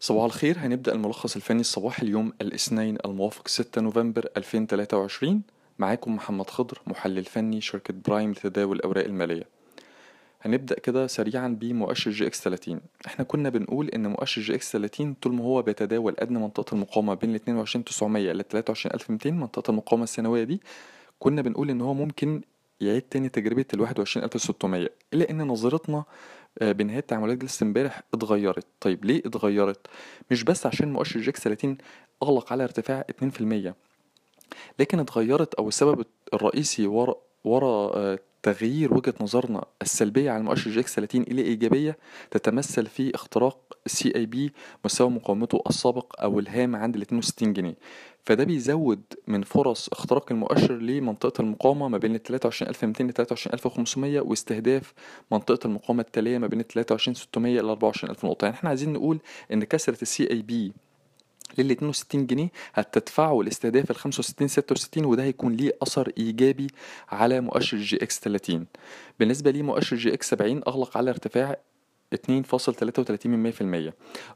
صباح الخير. هنبدأ الملخص الفني الصباحي اليوم الاثنين الموافق 6 نوفمبر 2023 معاكم محمد خضر محلل فني شركة برايم لتداول الأوراق المالية. هنبدأ كده سريعا بمؤشر EGX 30 إحنا كنا بنقول إن مؤشر EGX 30 طول ما هو بيتداول أدنى منطقة المقاومة بين ال 22900 ل 23200 منطقة المقاومة السنوية دي كنا بنقول إن هو ممكن يعيد تاني تجربة ال 21600 إلا إن نظرتنا آه، بنهاية تعاملات جلسة امبارح اتغيرت. طيب ليه اتغيرت؟ مش بس عشان مؤشر EGX 30 أغلق على ارتفاع 2% لكن اتغيرت أو السبب الرئيسي ورا ورا آه، تغيير وجهة نظرنا السلبية على مؤشر EGX 30 إلى إيجابية تتمثل في اختراق ال CIB مستوى مقاومته السابق أو الهام عند ال 62 جنيه. فده بيزود من فرص اختراق المؤشر لمنطقة المقاومة ما بين ال 23200 ل 23500 واستهداف منطقة المقاومة التالية ما بين ال 23600 ل 24000 نقطة. يعني إحنا عايزين نقول إن كسرة ال CIB لل 62 جنيه هتدفعه لاستهداف ال 65 66 وده هيكون ليه أثر إيجابي على مؤشر EGX 30 بالنسبة لي مؤشر EGX 70 أغلق على ارتفاع 2.33%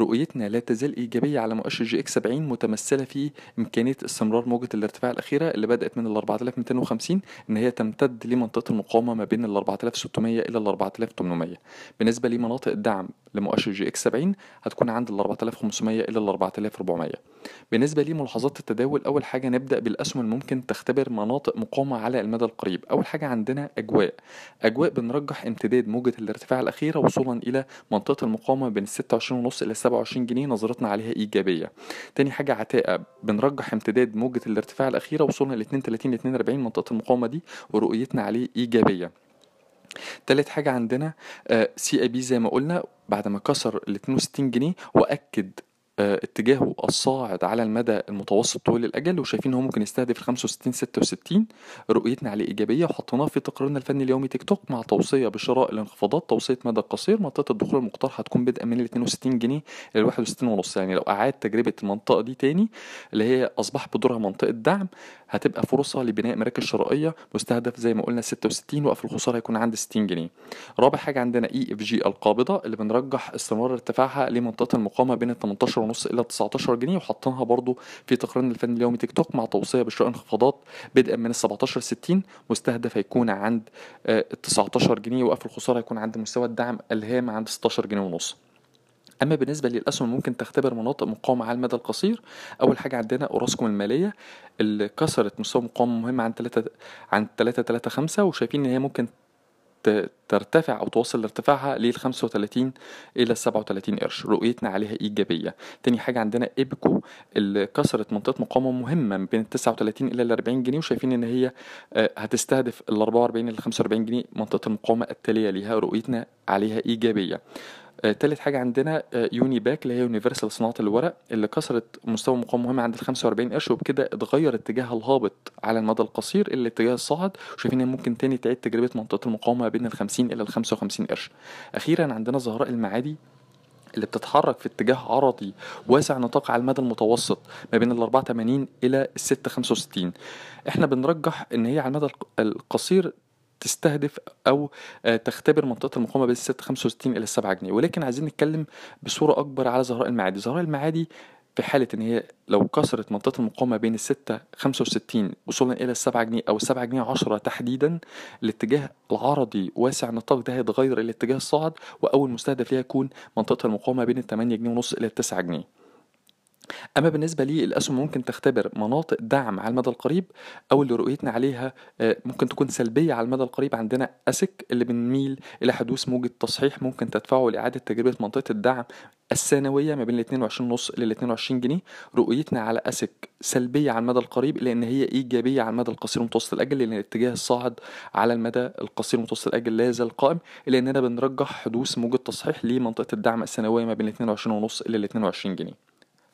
رؤيتنا لا تزال إيجابية على مؤشر EGX 70 متمثلة في إمكانية استمرار موجة الارتفاع الأخيرة اللي بدأت من ال 4250 إن هي تمتد لمنطقة المقاومة ما بين ال 4600 إلى ال 4800 بالنسبة لمناطق الدعم لمؤشر EGX 70 هتكون عند ال 4500 إلى ال 4400 بالنسبة لملاحظات التداول أول حاجة نبدأ بالأسهم الممكن تختبر مناطق مقاومة على المدى القريب. أول حاجة عندنا أجواء. أجواء بنرجح امتداد موجة الارتفاع الأخيرة وصولا إلى منطقة المقاومة بين 26 ونص إلى 27 جنيه نظرتنا عليها إيجابية. تاني حاجة عتاقة بنرجح امتداد موجة الارتفاع الأخيرة وصولا ل 32 ل 42 منطقة المقاومة دي ورؤيتنا عليه إيجابية. تالت حاجة عندنا CIB زي ما قلنا بعد ما كسر ال 62 جنيه وأكد آه، اتجاهه الصاعد على المدى المتوسط طويل الأجل وشايفين هو ممكن يستهدف ال 65 66 رؤيتنا عليه إيجابية وحطيناه في تقريرنا الفني اليومي Tech Talk مع توصية بشراء الانخفاضات توصية مدى قصير. منطقة الدخول المقترح هتكون بدءا من ال 62 جنيه إلى 61 ونص. يعني لو أعاد تجربة المنطقة دي تاني اللي هي أصبح بدورها منطقة دعم هتبقى فرصة لبناء مراكز شرائية مستهدف زي ما قلنا 66 وقف الخسارة هيكون عند 60 جنيه. رابع حاجة عندنا EFG القابضة اللي بنرجح استمرار ارتفاعها لمنطقة المقاومة بين ال 18 ونص إلى 19 جنيه وحاطينها برضو في تقريرنا الفني اليومي Tech Talk مع توصية بشراء انخفاضات بدءا من ال 17 60 مستهدف هيكون عند ال 19 جنيه وقف الخسارة هيكون عند مستوى الدعم الهام عند 16 جنيه ونص. أما بالنسبة للأسهم ممكن تختبر مناطق مقاومة على المدى القصير. أول حاجة عندنا أوراسكوم المالية اللي كسرت مستوى مقاومة مهم عن 3 عن 3 3 5 وشايفين إن هي ممكن ترتفع أو توصل لارتفاعها لل 35 إلى 37 قرش رؤيتنا عليها إيجابية. تاني حاجة عندنا ايبكو اللي كسرت منطقة مقاومة مهمه بين ال 39 إلى ال 40 جنيه وشايفين إن هي آه، هتستهدف ال 44 إلى 45 جنيه منطقة المقاومة التالية ليها رؤيتنا عليها إيجابية. آه، تالت حاجة عندنا آه، يوني باك اللي هي يونيفرسال صناعة الورق اللي كسرت مستوى مقاومة مهم عند ال 45 قرش وبكده اتغير اتجاهها الهابط على المدى القصير إلى الاتجاه الصاعد وشايفين إن ممكن تاني تعيد تجربة منطقة المقاومة بين ال 50 إلى ال 55 قرش. أخيرا عندنا زهراء المعادي اللي بتتحرك في اتجاه عرضي واسع نطاق على المدى المتوسط ما بين ال 84 إلى ال 665 إحنا بنرجح إن هي على المدى القصير تستهدف أو آه، تختبر منطقة المقاومة بين 665 إلى 7 جنيه. ولكن عايزين نتكلم بصورة أكبر على زهراء المعادي. زهراء المعادي في حالة إن هي لو كسرت منطقة المقاومة بين الستة خمسة وستين وصولا إلى السبعة جنيه أو السبعة جنيه عشرة تحديدا الاتجاه العرضي واسع النطاق ده هيتغير إلى الاتجاه الصاعد وأول مستهدف ليها يكون منطقة المقاومة بين التمانية جنيه ونص إلى التسعة جنيه. أما بالنسبة لي الأسهم ممكن تختبر مناطق دعم على المدى القريب أو اللي رؤيتنا عليها آه، ممكن تكون سلبية على المدى القريب. عندنا أسك اللي بنميل إلى حدوث موجة تصحيح ممكن تدفعه لإعادة تجربة منطقة الدعم السنوية ما بين ال 22 ونص إلى 22 جنيه. رؤيتنا على أسك سلبية على المدى القريب لأن هي إيجابية على المدى القصير والمتوسط الأجل لأن الاتجاه الصاعد على المدى القصير والمتوسط الأجل لا يزال قائم. إلا أننا بنرجح حدوث موجة تصحيح لمنطقة الدعم السنوية ما بين ال 22 ونص إلى ال 22 جنيه.